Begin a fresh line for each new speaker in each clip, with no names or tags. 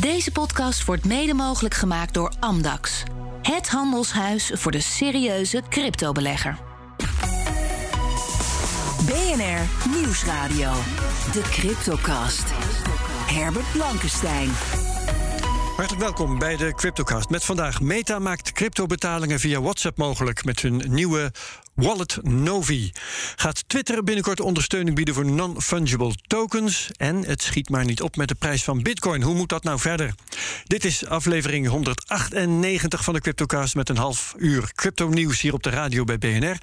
Deze podcast wordt mede mogelijk gemaakt door Amdax. Het handelshuis voor de serieuze cryptobelegger. BNR Nieuwsradio. De Cryptocast. Herbert Blankenstein.
Hartelijk welkom bij de Cryptocast. Met vandaag Meta maakt cryptobetalingen via WhatsApp mogelijk met hun nieuwe wallet Novi. Gaat Twitter binnenkort ondersteuning bieden voor non-fungible tokens? En het schiet maar niet op met de prijs van Bitcoin. Hoe moet dat nou verder? Dit is aflevering 198 van de Cryptocast met een half uur crypto-nieuws hier op de radio bij BNR.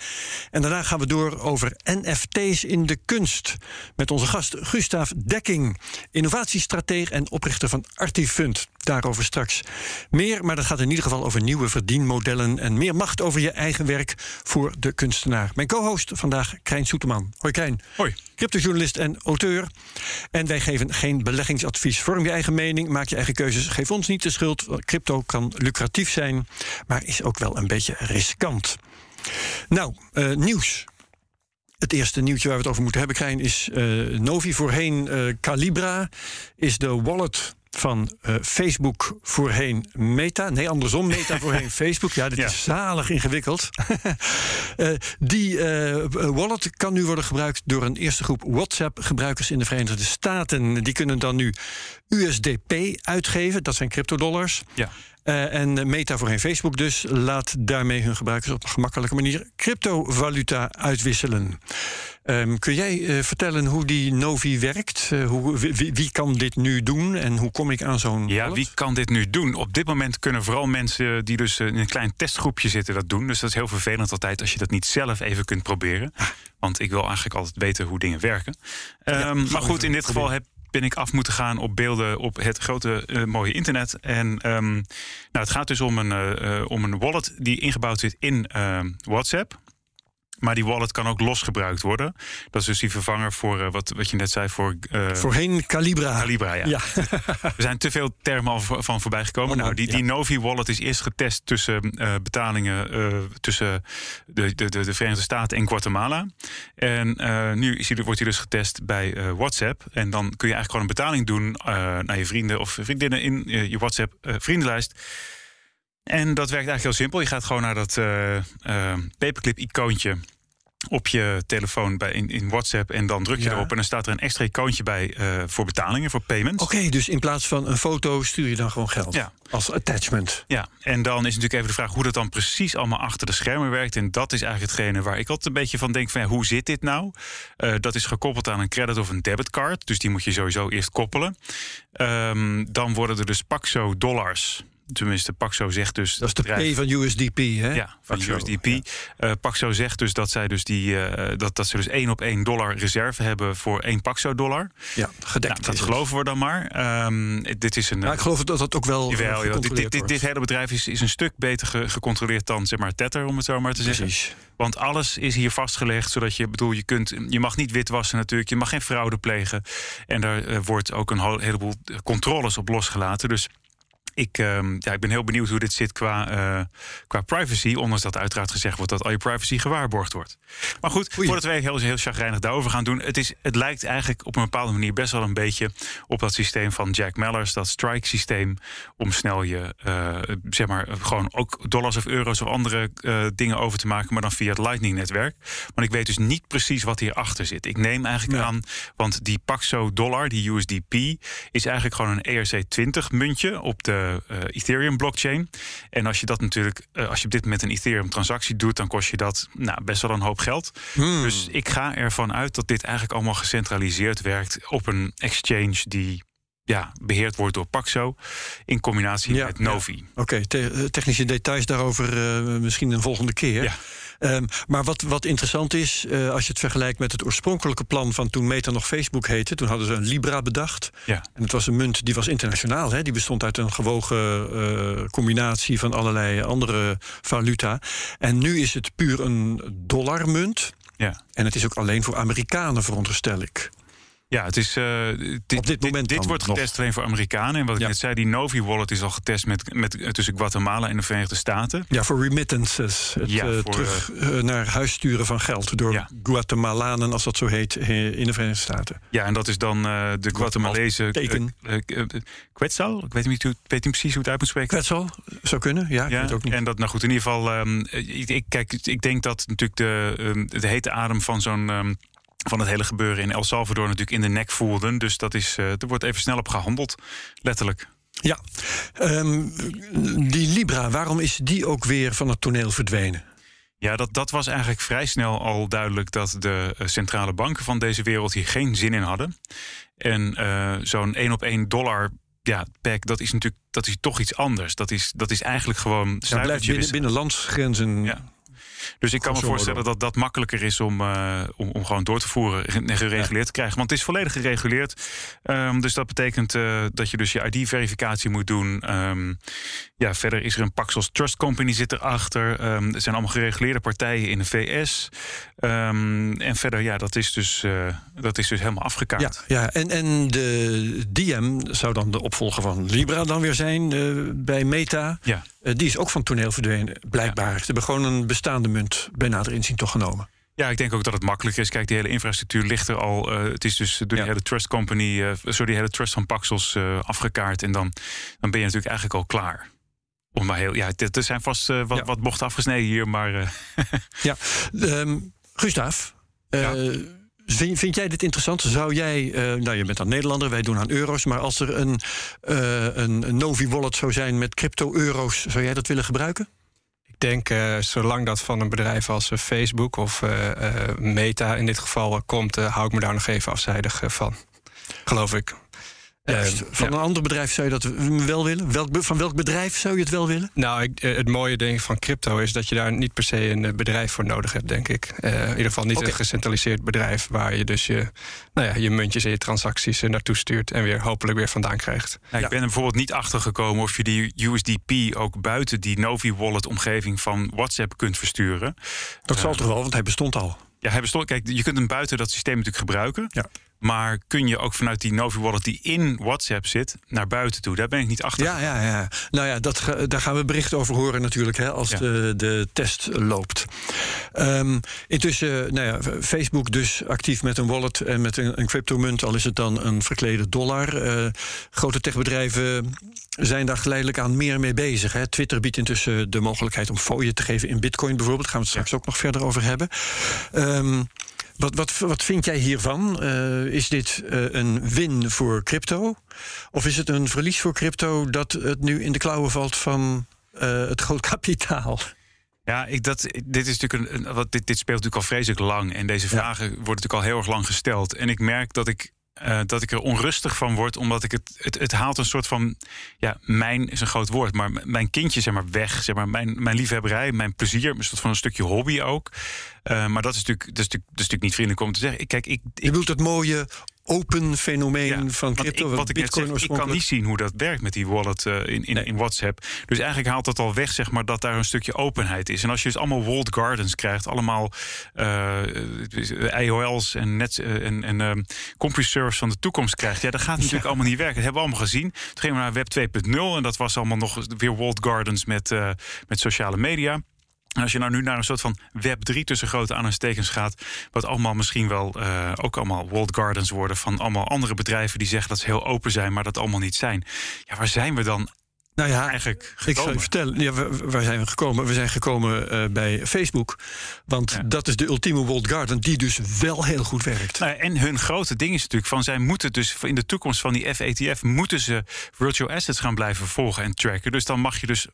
En daarna gaan we door over NFT's in de kunst. Met onze gast Gustav Dekking, innovatiestrateeg en oprichter van Artifund. Daarover straks meer, maar dat gaat in ieder geval over nieuwe verdienmodellen en meer macht over je eigen werk voor de kunstenaar. Mijn co-host vandaag, Krijn Soeterman. Hoi Krijn.
Hoi.
Cryptojournalist en auteur. En wij geven geen beleggingsadvies. Vorm je eigen mening, maak je eigen keuzes. Geef ons niet de schuld. Crypto kan lucratief zijn, maar is ook wel een beetje riskant. Nou, uh, nieuws. Het eerste nieuwtje waar we het over moeten hebben, Krijn, is uh, Novi. Voorheen uh, Calibra is de wallet van uh, Facebook voorheen Meta. Nee, andersom. Meta voorheen Facebook. Ja, dit ja. is zalig ingewikkeld. uh, die uh, wallet kan nu worden gebruikt door een eerste groep WhatsApp-gebruikers in de Verenigde Staten. Die kunnen dan nu USDP uitgeven. Dat zijn cryptodollars.
Ja.
Uh, en Meta voorheen Facebook dus laat daarmee hun gebruikers op een gemakkelijke manier cryptovaluta uitwisselen. Um, kun jij uh, vertellen hoe die Novi werkt? Uh, hoe, wie, wie, kan dit nu doen en hoe kom ik aan zo'n.
Ja,
wallet?
wie kan dit nu doen? Op dit moment kunnen vooral mensen die dus in een klein testgroepje zitten dat doen. Dus dat is heel vervelend altijd als je dat niet zelf even kunt proberen. Want ik wil eigenlijk altijd weten hoe dingen werken.
Ja,
um, maar goed, in dit geval heb ben ik af moeten gaan op beelden op het grote uh, mooie internet. En um, nou, het gaat dus om een, uh, een wallet die ingebouwd zit in uh, WhatsApp. Maar die wallet kan ook los gebruikt worden. Dat is dus die vervanger voor uh, wat, wat je net zei voor. Uh,
Voorheen Calibra.
Calibra, ja.
ja.
er zijn te veel termen al van voorbij gekomen.
Oh,
nou, die,
ja.
die Novi wallet is eerst getest tussen uh, betalingen tussen de, de, de, de, Verenigde Staten en Guatemala. En nu is die, wordt hij dus getest bij WhatsApp. En dan kun je eigenlijk gewoon een betaling doen naar je vrienden of vriendinnen in je WhatsApp vriendenlijst. En dat werkt eigenlijk heel simpel. Je gaat gewoon naar dat uh, uh, paperclip-icoontje op je telefoon bij in, in WhatsApp en dan druk je
Ja.
erop en dan staat er een extra icoontje bij uh, voor betalingen, voor payments.
Oké, okay, dus in plaats van een foto stuur je dan gewoon geld
Ja.
als attachment.
Ja, en dan is natuurlijk even de vraag hoe dat dan precies allemaal achter de schermen werkt. En dat is eigenlijk hetgene waar ik altijd een beetje van denk: van, ja, hoe zit dit nou? Uh, dat is gekoppeld aan een credit of een debitcard. Dus die moet je sowieso eerst koppelen. Um, dan worden er dus Paxo dollars. Tenminste, Paxo zegt dus.
Dat is de P van USDP, hè?
Ja, van
Paxo,
USDP.
ja.
Uh, Paxo zegt dus dat zij dus die uh, dat, dat ze dus één op één dollar reserve hebben voor één Paxo dollar.
Ja, gedekt.
Nou, dat geloven we dan maar. Um, dit is een.
Maar ik geloof dat dat ook wel.
Jawel,
uh,
dit, dit, dit, dit, hele bedrijf is, is een stuk beter ge gecontroleerd dan zeg maar Tether, om het zo maar te zeggen.
Precies.
Want alles is hier vastgelegd, zodat je bedoel, je kunt, je mag niet witwassen natuurlijk, je mag geen fraude plegen. En daar uh, wordt ook een heleboel controles op losgelaten. Dus ik, uh, ja, ik ben heel benieuwd hoe dit zit qua, uh, qua privacy. Ondanks dat uiteraard gezegd wordt dat al je privacy gewaarborgd wordt. Maar goed,
Oei.
voordat wij heel, heel chagrijnig daarover gaan doen. Het, is, het lijkt eigenlijk op een bepaalde manier best wel een beetje op dat systeem van Jack Mellers. Dat strike systeem. Om snel je, uh, zeg maar, gewoon ook dollars of euro's of andere uh, dingen over te maken. Maar dan via het Lightning netwerk. Maar ik weet dus niet precies wat hierachter zit. Ik neem eigenlijk
Ja.
aan, want die Paxo dollar, die USDP, is eigenlijk gewoon een ERC20 muntje op de uh, Ethereum blockchain. En als je dat natuurlijk, uh, als je op dit moment een Ethereum transactie doet, dan kost je dat nou, best wel een hoop geld.
Hmm.
Dus ik ga ervan uit dat dit eigenlijk allemaal gecentraliseerd werkt op een exchange die ja, beheerd wordt door Paxo in combinatie
Ja,
met Novi.
Oké, okay, te technische details daarover uh, misschien een volgende keer.
Ja.
Um, maar wat, wat interessant is, uh, als je het vergelijkt met het oorspronkelijke plan van toen Meta nog Facebook heette, toen hadden ze een Libra bedacht.
Ja.
En het was een munt die was internationaal. Hè? Die bestond uit een gewogen uh, combinatie van allerlei andere valuta. En nu is het puur een dollarmunt.
Ja.
En het is ook alleen voor Amerikanen, veronderstel ik.
Ja, het is, uh, dit,
Op dit moment
dit,
dan
wordt
nog.
getest alleen voor Amerikanen. En wat ik
Ja.
net zei, die Novi Wallet is al getest met, met, eh, tussen Guatemala en de Verenigde Staten.
Ja, voor remittances. Het
Ja,
eh,
voor,
terug eh, naar huis sturen van geld door
Ja.
Guatemalanen, als dat zo heet, eh, in de Verenigde Staten.
Ja, en dat is dan eh, de Guatemalese
Teken.
eh, eh, eh, Quetzal. Ik weet niet, hoe- weet niet precies hoe het uit moet spreken.
Kwetsel, zou kunnen. Ja, ik weet het ook niet.
En dat, nou goed, in ieder geval, ehm, ik, ik, kijk, ik denk dat natuurlijk de, ehm, de hete adem van zo'n. ehm, van het hele gebeuren in El Salvador natuurlijk in de nek voelden. Dus dat is, eh, er wordt even snel op gehandeld, letterlijk.
Ja, Ehm, die Libra, waarom is die ook weer van het toneel verdwenen?
Ja, dat, dat was eigenlijk vrij snel al duidelijk dat de eh, centrale banken van deze wereld hier geen zin in hadden. En eh, zo'n 1 op 1 dollar ja, pack, dat is natuurlijk dat is toch iets anders. Dat is, dat is eigenlijk gewoon.
Ja, blijft binnen, binnen landsgrenzen.
Ja. Dus ik kan me voorstellen dat dat makkelijker is om, eh, om, om gewoon door te voeren en gereguleerd te krijgen. Want het is volledig gereguleerd. Ehm, dus dat betekent eh, dat je dus je ID-verificatie moet doen. Ehm, ja, verder is er een Paxos Trust Company zit erachter. Ehm er zijn allemaal gereguleerde partijen in de VS. En verder, ja, dat is dus, eh, dat is dus helemaal afgekaart.
Ja, ja. En, en de DM zou dan de opvolger van Libra dan weer zijn bij Meta.
Ja.
Eh, die is ook van toneel verdwenen, blijkbaar. Ze hebben gewoon een bestaande munt bij nader inzien toch genomen.
Ja, ik denk ook dat het makkelijk is. Kijk, die hele infrastructuur ligt er al. Eh, het is dus door die
Ja.
hele trust company, eh sorry, die hele trust van Paxos afgekaart. En dan, dan ben je natuurlijk eigenlijk al klaar. Om maar heel, ja, er zijn vast wat,
Ja.
wat bochten afgesneden hier, maar
Ja, Ehm Gustav,
Ja.
Vind, vind jij dit interessant? Zou jij, eh, nou je bent dan Nederlander, wij doen aan euro's, maar als er een, eh, een, Novi wallet zou zijn met crypto-euro's, zou jij dat willen gebruiken?
Ik denk, eh, zolang dat van een bedrijf als Facebook of Meta in dit geval komt, hou ik me daar nog even afzijdig van. Geloof ik.
Juist.
Eh,
van
ja.
een ander bedrijf zou je dat wel willen? Welk, van welk bedrijf zou je het wel willen?
Nou, ik, eh, het mooie denk ik van crypto is dat je daar niet per se een eh, bedrijf voor nodig hebt, denk ik. Eh, in ieder geval niet een gecentraliseerd bedrijf waar je dus je, nou ja, je muntjes en je transacties naartoe stuurt en weer hopelijk weer vandaan krijgt.
nou,
Ja.
ik ben er bijvoorbeeld niet achter gekomen of je die USDP ook buiten die Novi Wallet omgeving van WhatsApp kunt versturen.
Dat zal toch wel, want hij bestond al.
Ja, hij bestond, kijk, je kunt hem buiten dat systeem natuurlijk gebruiken.
Ja.
Maar kun je ook vanuit die Novi Wallet die in WhatsApp zit naar buiten toe? Daar ben ik niet achter.
Ja, ja, ja. Nou ja, dat, daar gaan we bericht over horen natuurlijk, hè, als
Ja.
de, de test loopt. Ehm, intussen, nou ja, Facebook dus actief met een wallet en met een, een cryptomunt, al is het dan een verklede dollar. Eh, grote techbedrijven zijn daar geleidelijk aan meer mee bezig. Hè. Twitter biedt intussen de mogelijkheid om fooien te geven in bitcoin bijvoorbeeld. Daar gaan we het straks ook nog verder over hebben. Ehm, wat, wat, wat vind jij hiervan? Eh, is dit eh, een win voor crypto? Of is het een verlies voor crypto dat het nu in de klauwen valt van eh, het groot kapitaal?
Ja, ik, dat, dit, is natuurlijk een, wat, dit, dit speelt natuurlijk al vreselijk lang. En deze vragen worden natuurlijk al heel erg lang gesteld. En ik merk dat ik, dat ik er onrustig van word, omdat ik het, het, het haalt een soort van. Ja, mijn is een groot woord, maar mijn kindje zeg maar weg. Zeg maar, mijn, mijn liefhebberij, mijn plezier, een soort van een stukje hobby ook. Eh, maar dat is, natuurlijk, dat, is natuurlijk, dat is natuurlijk niet vriendelijk om te zeggen. Kijk, ik,
Je
ik,
bedoelt het mooie open fenomeen
Ja,
van crypto?
ik, wat ik zeg, ik kan niet zien hoe dat werkt met die wallet eh, in, in,
Nee.
in WhatsApp. Dus eigenlijk haalt dat al weg, zeg maar, dat daar een stukje openheid is. En als je dus allemaal walled gardens krijgt, allemaal eh IOL's en, net, eh, en, en ehm, CompuServes van de toekomst krijgt, ja, dat gaat natuurlijk allemaal niet werken. Dat hebben we allemaal gezien. Toen gingen we naar Web 2.0 en dat was allemaal nog weer walled gardens met, met sociale media. Als je nou nu naar een soort van Web 3 tussen grote aanhalingstekens gaat, wat allemaal misschien wel eh, ook allemaal walled gardens worden van allemaal andere bedrijven die zeggen dat ze heel open zijn, maar dat allemaal niet zijn. Ja, waar zijn we dan
Nou ja,
eigenlijk
Ik zal je vertellen, ja, waar- zijn we gekomen? We zijn gekomen eh, bij Facebook. Want
Ja.
dat is de ultieme walled garden, die dus wel heel goed werkt.
Nou, en hun grote ding is natuurlijk van zij moeten dus in de toekomst van die FATF moeten ze virtual assets gaan blijven volgen en tracken. Dus dan mag je dus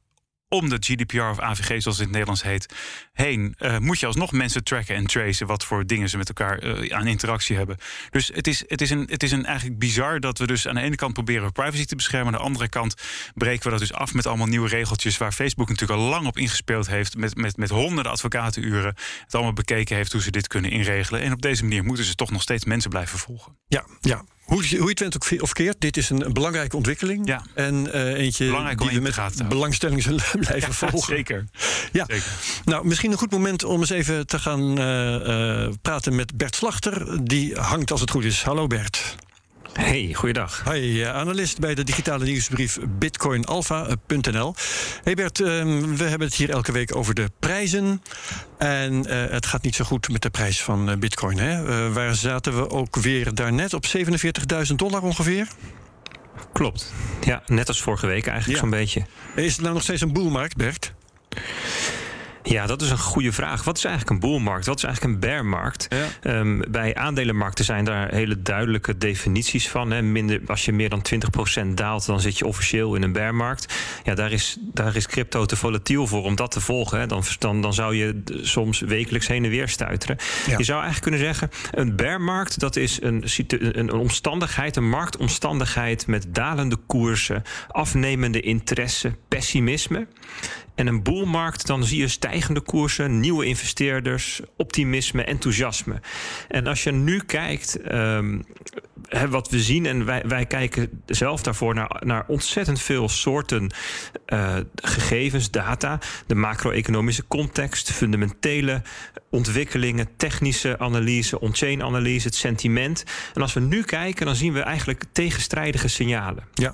om de GDPR of AVG, zoals het in het Nederlands heet, heen, eh, moet je alsnog mensen tracken en tracen wat voor dingen ze met elkaar eh, aan interactie hebben. Dus het is, het, is een, het is een eigenlijk bizar dat we dus aan de ene kant proberen privacy te beschermen, aan de andere kant breken we dat dus af met allemaal nieuwe regeltjes waar Facebook natuurlijk al lang op ingespeeld heeft, met, met, met honderden advocatenuren, het allemaal bekeken heeft hoe ze dit kunnen inregelen. En op deze manier moeten ze toch nog steeds mensen blijven volgen.
Ja, ja. Hoe, hoe je het went ook of keert, dit is een belangrijke ontwikkeling.
Ja.
En uh, eentje
Belangrijk
die we met belangstelling zullen blijven
Ja,
volgen.
zeker.
Ja.
Zeker.
Nou, misschien een goed moment om eens even te gaan eh, eh, praten met Bert Slachter. Die hangt als het goed is. Hallo Bert.
Hey, goeiedag.
Hi, eh, analist bij de digitale nieuwsbrief bitcoinalpha.nl. Hey Bert, ehm, we hebben het hier elke week over de prijzen. En eh, het gaat niet zo goed met de prijs van eh, bitcoin. Hè? Waar zaten we ook weer daarnet op 47.000 dollar ongeveer?
Klopt. Ja, net als vorige week eigenlijk
Ja.
zo'n beetje.
Is het nou nog steeds een boelmarkt, Bert?
Ja, dat is een goede vraag. Wat is eigenlijk een boelmarkt? Wat is eigenlijk een bearmarkt?
Ja.
Ehm, bij aandelenmarkten zijn daar hele duidelijke definities van. Hè. Minder, als je meer dan 20% daalt, dan zit je officieel in een bearmarkt. Ja, daar is, daar is crypto te volatiel voor om dat te volgen. Hè. Dan, dan, dan zou je soms wekelijks heen en weer stuiteren.
Ja.
Je zou eigenlijk kunnen zeggen, een bearmarkt... dat is een, een omstandigheid, een marktomstandigheid... met dalende koersen, afnemende interesse, pessimisme... En een boelmarkt, dan zie je stijgende koersen, nieuwe investeerders, optimisme, enthousiasme. En als je nu kijkt, ehm, wat we zien, en wij, wij kijken zelf daarvoor naar, naar ontzettend veel soorten eh, gegevens, data, de macro-economische context, fundamentele ontwikkelingen, technische analyse, on-chain analyse, het sentiment. En als we nu kijken, dan zien we eigenlijk tegenstrijdige signalen.
Ja.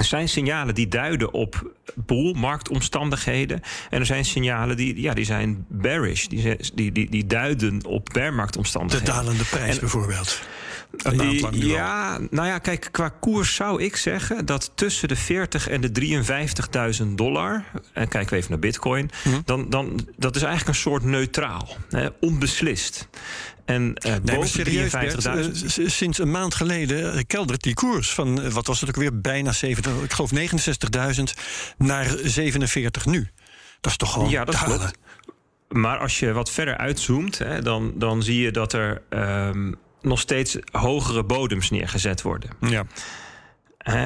Er zijn signalen die duiden op boelmarktomstandigheden. En er zijn signalen die, ja, die zijn bearish. Die, die, die, die duiden op
De
bearmarktomstandigheden.
dalende prijs
En-
bijvoorbeeld.
Ja, nou ja, kijk, qua koers zou ik zeggen dat tussen de 40 en de 53.000 dollar, en kijken we even naar Bitcoin,
Mhm.
dan, dan dat is eigenlijk een soort neutraal, hè, onbeslist. En eh
Nee, serieus,
53.000.
Bert, eh, sinds een maand geleden eh, keldert die koers van, wat was het ook weer, bijna 70, ik geloof 69.000 naar 47 nu. Dat is toch gewoon
Ja, dat klopt. Maar als je wat verder uitzoomt, hè, dan, dan zie je dat er ehm, nog steeds hogere bodems neergezet worden.
Ja.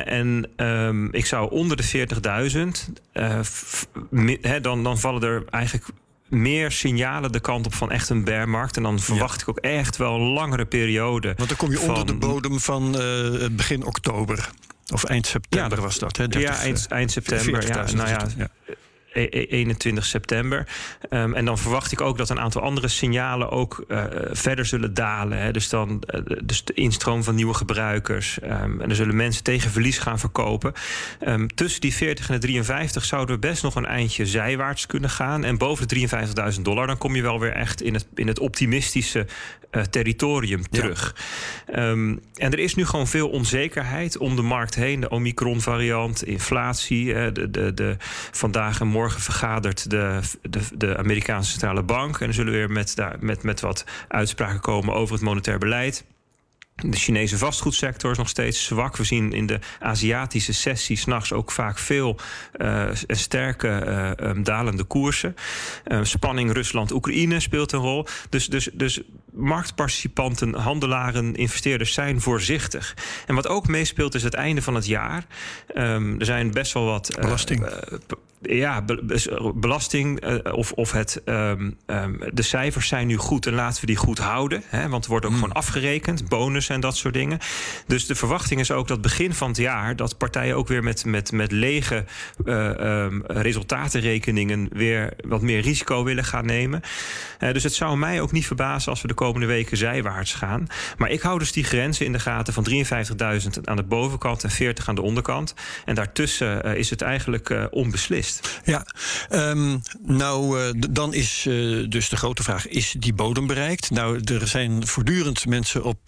En ehm, ik zou onder de 40.000, eh, f- mi- hè, dan, dan vallen er eigenlijk meer signalen de kant op van echt een bearmarkt. En dan verwacht ik ook echt wel een langere periode.
Want dan kom je onder de bodem van eh, begin oktober. Of eind september
Ja,
was dat, hè? 30,
ja, eind, eind september. Ja,
40.000
nou ja, 21 september. Ehm, en dan verwacht ik ook dat een aantal andere signalen ook eh, verder zullen dalen. Hè. Dus dan eh, dus de instroom van nieuwe gebruikers. Ehm, en er zullen mensen tegen verlies gaan verkopen. Ehm, tussen die 40 en de 53 zouden we best nog een eindje zijwaarts kunnen gaan. En boven de 53.000 dollar, dan kom je wel weer echt in het, in het optimistische eh, territorium terug. En er is nu gewoon veel onzekerheid om de markt heen. De Omicron-variant, inflatie. de, de, de, vandaag en morgen vergadert de, de, de Amerikaanse Centrale Bank. En er zullen weer met, daar, met, met wat uitspraken komen over het monetair beleid. De Chinese vastgoedsector is nog steeds zwak. We zien in de Aziatische sessie s'nachts ook vaak veel eh, sterke eh, ehm, dalende koersen. Eh, spanning Rusland-Oekraïne speelt een rol. Dus, dus, dus marktparticipanten, handelaren, investeerders zijn voorzichtig. En wat ook meespeelt is het einde van het jaar. Ehm, er zijn best wel wat.
Belasting.
ja, be- be- belasting of, of het, ehm, de cijfers zijn nu goed en laten we die goed houden. Hè, want er wordt ook
Hmm.
gewoon afgerekend, bonus en dat soort dingen. Dus de verwachting is ook dat begin van het jaar... dat partijen ook weer met, met, met lege eh, ehm, resultatenrekeningen... weer wat meer risico willen gaan nemen. Eh, dus het zou mij ook niet verbazen als we de komende weken zijwaarts gaan. Maar ik hou dus die grenzen in de gaten van 53.000 aan de bovenkant... en 40 aan de onderkant. En daartussen eh, is het eigenlijk onbeslist.
Ja, ehm, nou, dan is dus de grote vraag: is die bodem bereikt? Nou, er zijn voortdurend mensen op,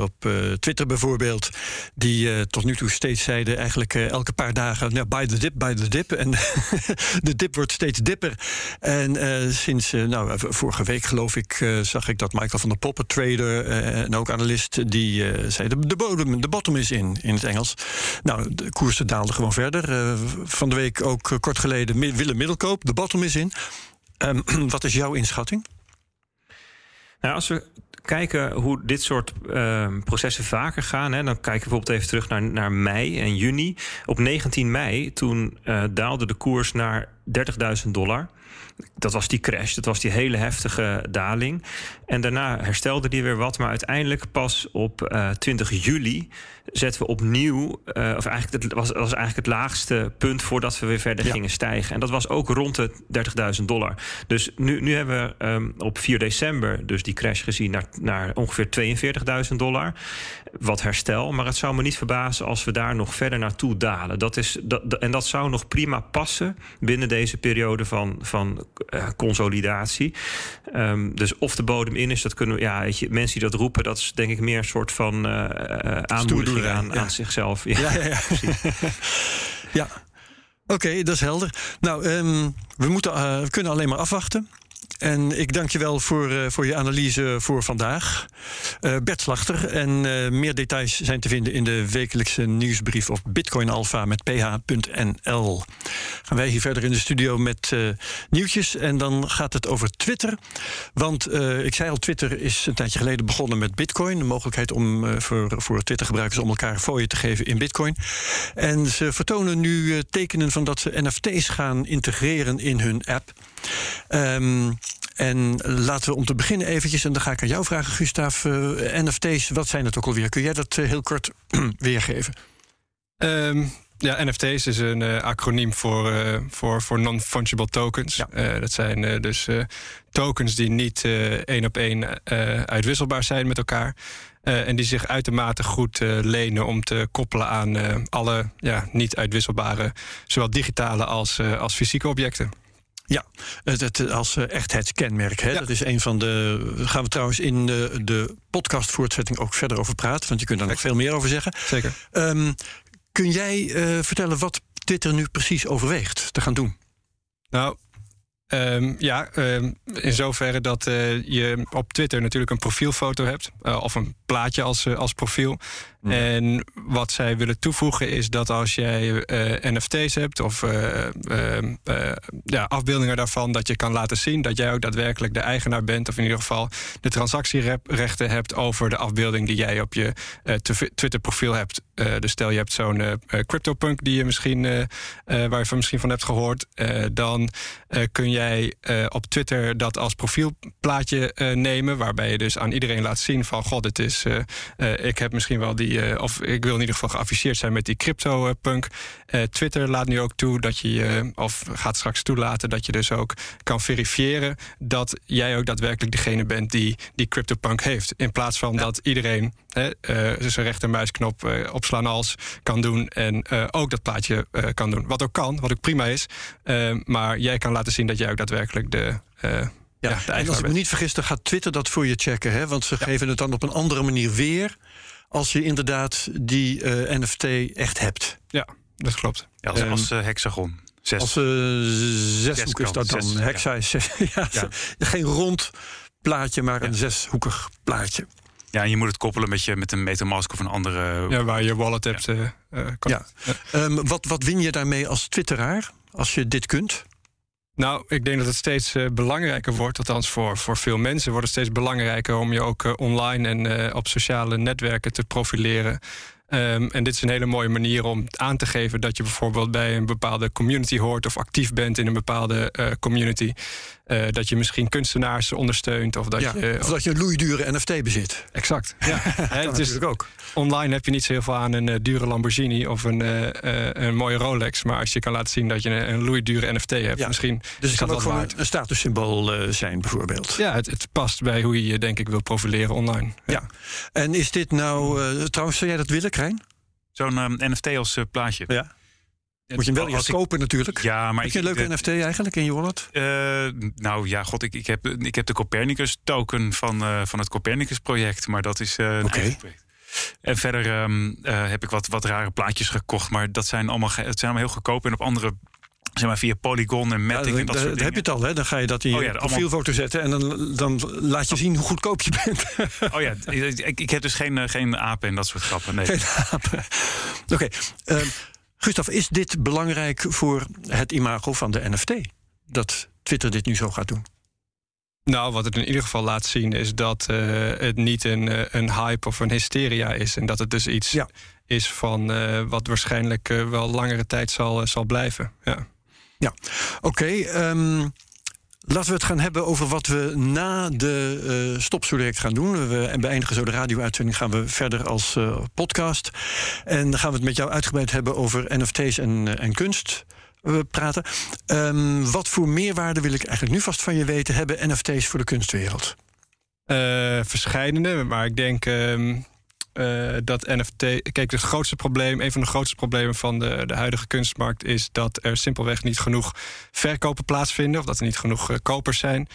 op eh, Twitter bijvoorbeeld. die eh, tot nu toe steeds zeiden: eigenlijk eh, elke paar dagen. Nou, by the dip, by the dip. En de dip wordt steeds dipper. En eh, sinds, eh, nou, vorige week geloof ik, eh, zag ik dat Michael van der Poppen, trader eh, en ook analist, die eh, zei: de, de bodem, de bottom is in, in het Engels. Nou, de koersen daalden gewoon verder. Eh, van de week ook eh, kort geleden Willem Middelkoop, de bottom is in. Ehm, wat is jouw inschatting?
Nou, als we kijken hoe dit soort ehm, processen vaker gaan, hè, dan kijken we bijvoorbeeld even terug naar, naar mei en juni. Op 19 mei, toen eh, daalde de koers naar 30.000 dollar. Dat was die crash, dat was die hele heftige daling. En daarna herstelde die weer wat, maar uiteindelijk pas op uh, 20 juli zetten we opnieuw, uh, of eigenlijk het was, was eigenlijk het laagste punt voordat we weer verder
Ja.
gingen stijgen. En dat was ook rond de 30.000 dollar. Dus nu, nu hebben we um, op 4 december dus die crash gezien naar, naar ongeveer 42.000 dollar. Wat herstel, maar het zou me niet verbazen als we daar nog verder naartoe dalen. Dat is, dat, en dat zou nog prima passen binnen deze periode van, van uh, consolidatie. Um, dus of de bodem in is, dat kunnen we, ja, weet je, mensen die dat roepen, dat is denk ik meer een soort van uh, aanmoediging aan,
ja.
aan zichzelf. Ja,
Ja, ja, ja. ja. Oké, okay, dat is helder. Nou, um, we, moeten, uh, we kunnen alleen maar afwachten. En ik dank je wel voor, uh, voor je analyse voor vandaag. Uh, Bert Slachter. En uh, meer details zijn te vinden in de wekelijkse nieuwsbrief op bitcoinalpha met ph.nl. Gaan wij hier verder in de studio met nieuwtjes. En dan gaat het over Twitter. Want ik zei al, Twitter is een tijdje geleden begonnen met bitcoin. De mogelijkheid om voor, voor Twitter-gebruikers om elkaar fooien te geven in bitcoin. En ze vertonen nu tekenen van dat ze NFT's gaan integreren in hun app. Um, en laten we om te beginnen eventjes, en dan ga ik aan jou vragen, Gustav. Uh, NFT's, wat zijn het ook alweer? Kun jij dat uh, heel kort weergeven?
Um, ja, NFT's is een uh, acroniem voor, voor, voor non-fungible tokens. Ja. Dat zijn dus tokens die niet één op één uitwisselbaar zijn met elkaar. en die zich uitermate goed lenen om te koppelen aan alle ja, niet uitwisselbare, zowel digitale als, als fysieke objecten.
Ja, het, als echtheidskenmerk. Hè? Ja. Dat is een van de. Daar gaan we trouwens in de, de podcastvoortzetting ook verder over praten. Want je kunt daar nog veel meer over zeggen.
Zeker.
Um, kun jij uh, vertellen wat Twitter nu precies overweegt te gaan doen?
Nou. Um, ja, um, in zoverre dat uh, je op Twitter natuurlijk een profielfoto hebt. Uh, of een plaatje als, uh, als profiel. Mm. En wat zij willen toevoegen is dat als jij NFT's hebt of ja, afbeeldingen daarvan, dat je kan laten zien dat jij ook daadwerkelijk de eigenaar bent. Of in ieder geval de transactierechten hebt over de afbeelding die jij op je Twitter profiel hebt. dus stel je hebt zo'n CryptoPunk die je misschien, waar je van misschien van hebt gehoord. dan kun jij op Twitter dat als profielplaatje nemen. Waarbij je dus aan iedereen laat zien van god, het is. ik heb misschien wel die. Uh, of ik wil in ieder geval geafficheerd zijn met die crypto-punk. Uh, Twitter laat nu ook toe dat je. Uh, of gaat straks toelaten dat je dus ook kan verifiëren. dat jij ook daadwerkelijk degene bent die die crypto-punk heeft. In plaats van ja. dat iedereen hè, zijn rechtermuisknop opslaan als kan doen. en ook dat plaatje kan doen. Wat ook kan, wat ook prima is. maar jij kan laten zien dat jij ook daadwerkelijk de.
Ja, ja en als ik me niet vergis, dan gaat Twitter dat voor je checken. Hè? Want ze ja. geven het dan op een andere manier weer. als je inderdaad die uh, NFT echt hebt.
Ja, dat klopt.
Ja, als, um, als uh, hexagon. Zes.
Als uh, zeshoek is dat dan. Zes, Hexa ja. is zes. ja, ja. Geen rond plaatje, maar een zeshoekig plaatje.
Ja, en je moet het koppelen met, je, met een MetaMask of een andere...
Ja, waar je wallet hebt.
Ja. ja. Um, wat, wat win je daarmee als twitteraar, als je dit kunt?
Nou, ik denk dat het steeds uh, belangrijker wordt. Althans, voor, voor veel mensen wordt het steeds belangrijker om je ook uh, online en uh, op sociale netwerken te profileren. Um, en dit is een hele mooie manier om aan te geven dat je bijvoorbeeld bij een bepaalde community hoort of actief bent in een bepaalde uh, community. Uh, dat je misschien kunstenaars ondersteunt of dat
ja,
je.
Of dat je een loeidure NFT bezit.
Exact. Ja,
He, het is ook.
Online heb je niet zo heel veel aan een uh, dure Lamborghini of een, een mooie Rolex. Maar als je kan laten zien dat je een, een loeidure NFT hebt, ja. misschien.
Dus het kan ook gewoon een statussymbool zijn, bijvoorbeeld.
Ja, het, het, past bij hoe je je, denk ik, wil profileren online.
Ja. ja. En is dit nou. trouwens, zou jij dat willen?
Zo'n um, NFT als uh, plaatje.
Ja. Moet je hem wel eerst kopen natuurlijk.
Ja, maar
heb je een leuke NFT eigenlijk in je wallet?
Uh, nou ja, god, ik, ik, heb, ik heb de Copernicus token van, uh, van het Copernicus project. Maar dat is uh,
okay.
En verder um, heb ik wat, wat rare plaatjes gekocht. Maar dat zijn allemaal, het zijn allemaal heel goedkoop. En op andere zeg maar via Polygon en Matic
ja,
en dat
da,
soort dingen.
heb je het al, hè? Dan ga je dat in je oh, ja, profielfoto zetten en dan, dan laat je zien hoe goedkoop je bent.
oh ja, ik, ik heb dus geen, geen apen en dat soort grappen. Nee.
Geen apen. Oké. Okay. Gustav, is dit belangrijk voor het imago van de NFT? Dat Twitter dit nu zo gaat doen?
Nou, wat het in ieder geval laat zien is dat uh, het niet een, uh, een hype of een hysteria is. En dat het dus iets ja. is van uh, wat waarschijnlijk wel langere tijd zal, zal blijven. Ja.
Ja, oké. Um, Laten we het gaan hebben over wat we na de uh, gaan doen. We en beëindigen zo de radio-uitzending. Gaan we verder als uh, podcast. En dan gaan we het met jou uitgebreid hebben over NFT's en, en kunst. Praten. Um, wat voor meerwaarde wil ik eigenlijk nu vast van je weten hebben NFT's voor de kunstwereld?
Verscheidene, maar ik denk um, uh, dat NFT. Kijk, het grootste probleem, een van de grootste problemen van de, de huidige kunstmarkt is dat er simpelweg niet genoeg verkopen plaatsvinden, of dat er niet genoeg uh, kopers zijn.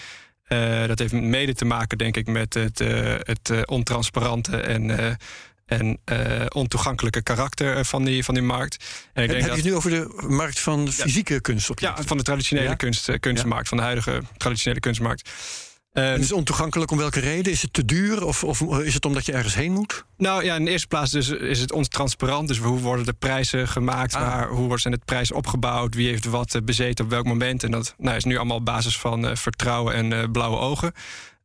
Uh, dat heeft mede te maken, denk ik, met het, het ontransparante en en uh, ontoegankelijke karakter van die, van die markt.
En ik denk heb dat, je het nu over de markt van fysieke ja, kunst?
Ja, van de traditionele ja? kunst, kunstmarkt, ja? van de huidige traditionele kunstmarkt.
Um, het is ontoegankelijk om welke reden? Is het te duur of, of is het omdat je ergens heen moet?
Nou ja, in de eerste plaats dus is het ontransparant. Dus hoe worden de prijzen gemaakt? Ah. Waar, hoe wordt het prijs opgebouwd? Wie heeft wat bezeten op welk moment? En dat nou, is nu allemaal op basis van uh, vertrouwen en uh, blauwe ogen.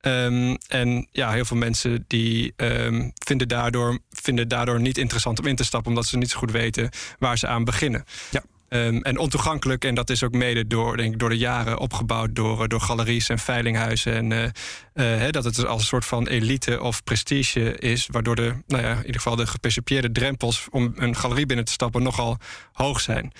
Um, en ja, heel veel mensen die um, vinden, daardoor, vinden daardoor niet interessant om in te stappen, omdat ze niet zo goed weten waar ze aan beginnen. Ja. Um, en ontoegankelijk, en dat is ook mede door, denk ik, door de jaren opgebouwd door, door galeries en veilinghuizen. En uh, he, dat het dus als een soort van elite of prestige is, waardoor de, nou ja, in ieder geval de gepercipieerde drempels om een galerie binnen te stappen nogal hoog zijn.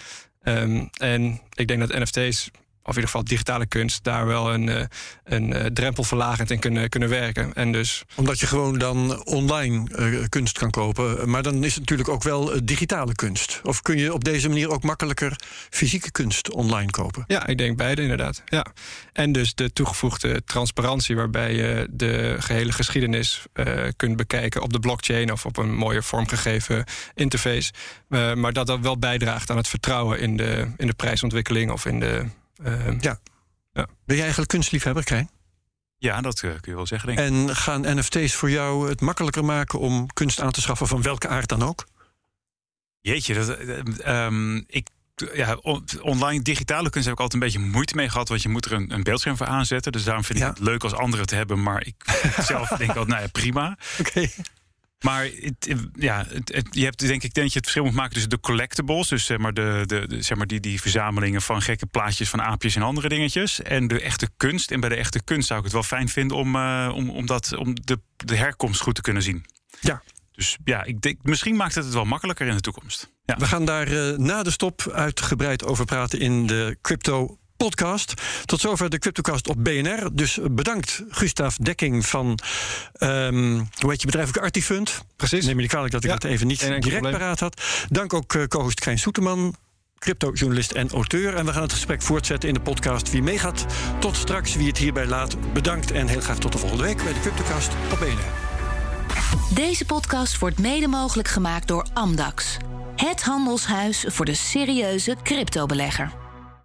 Um, en ik denk dat NFT's of in ieder geval digitale kunst, daar wel een, uh, een uh, drempelverlagend in kunnen, kunnen werken. En dus...
Omdat je gewoon dan online uh, kunst kan kopen. Maar dan is het natuurlijk ook wel digitale kunst. Of kun je op deze manier ook makkelijker fysieke kunst online kopen?
Ja, ik denk beide inderdaad. Ja. En dus de toegevoegde transparantie, waarbij je de gehele geschiedenis kunt bekijken op de blockchain of op een mooie vormgegeven interface. maar dat dat wel bijdraagt aan het vertrouwen in de, in de prijsontwikkeling of in de
ja. ja. Ben jij eigenlijk kunstliefhebber, Krijn?
Ja, dat uh, kun je wel zeggen. Denk
ik. En gaan NFT's voor jou het makkelijker maken om kunst aan te schaffen van welke aard dan ook?
Jeetje, dat, um, ik ja, online digitale kunst heb ik altijd een beetje moeite mee gehad. Want je moet er een, een beeldscherm voor aanzetten. Dus daarom vind ik het leuk als anderen te hebben. Maar ik zelf denk altijd, nou ja, prima. Oké. Maar het, ja, het, je hebt denk ik denk je het verschil moet maken tussen de collectibles, dus zeg maar, de, de, zeg maar die, die verzamelingen van gekke plaatjes van aapjes en andere dingetjes, en de echte kunst. En bij de echte kunst zou ik het wel fijn vinden om, uh, om, om, dat, om de, de herkomst goed te kunnen zien.
Ja.
Dus ja, ik denk, misschien maakt het het wel makkelijker in de toekomst. Ja.
We gaan daar uh, na de stop uitgebreid over praten in de crypto podcast. Tot zover de CryptoCast op BNR. Dus bedankt, Gustav Dekking van, um, hoe heet je bedrijf ook, Artifund. Precies. Neem je niet kwalijk dat ik ja, het even niet direct probleem. paraat had. Dank ook uh, co-host Krijn Soeterman, cryptojournalist en auteur. En we gaan het gesprek voortzetten in de podcast. Wie meegaat, tot straks. Wie het hierbij laat, bedankt. En heel graag tot de volgende week bij de CryptoCast op BNR.
Deze podcast wordt mede mogelijk gemaakt door Amdax. Het handelshuis voor de serieuze cryptobelegger.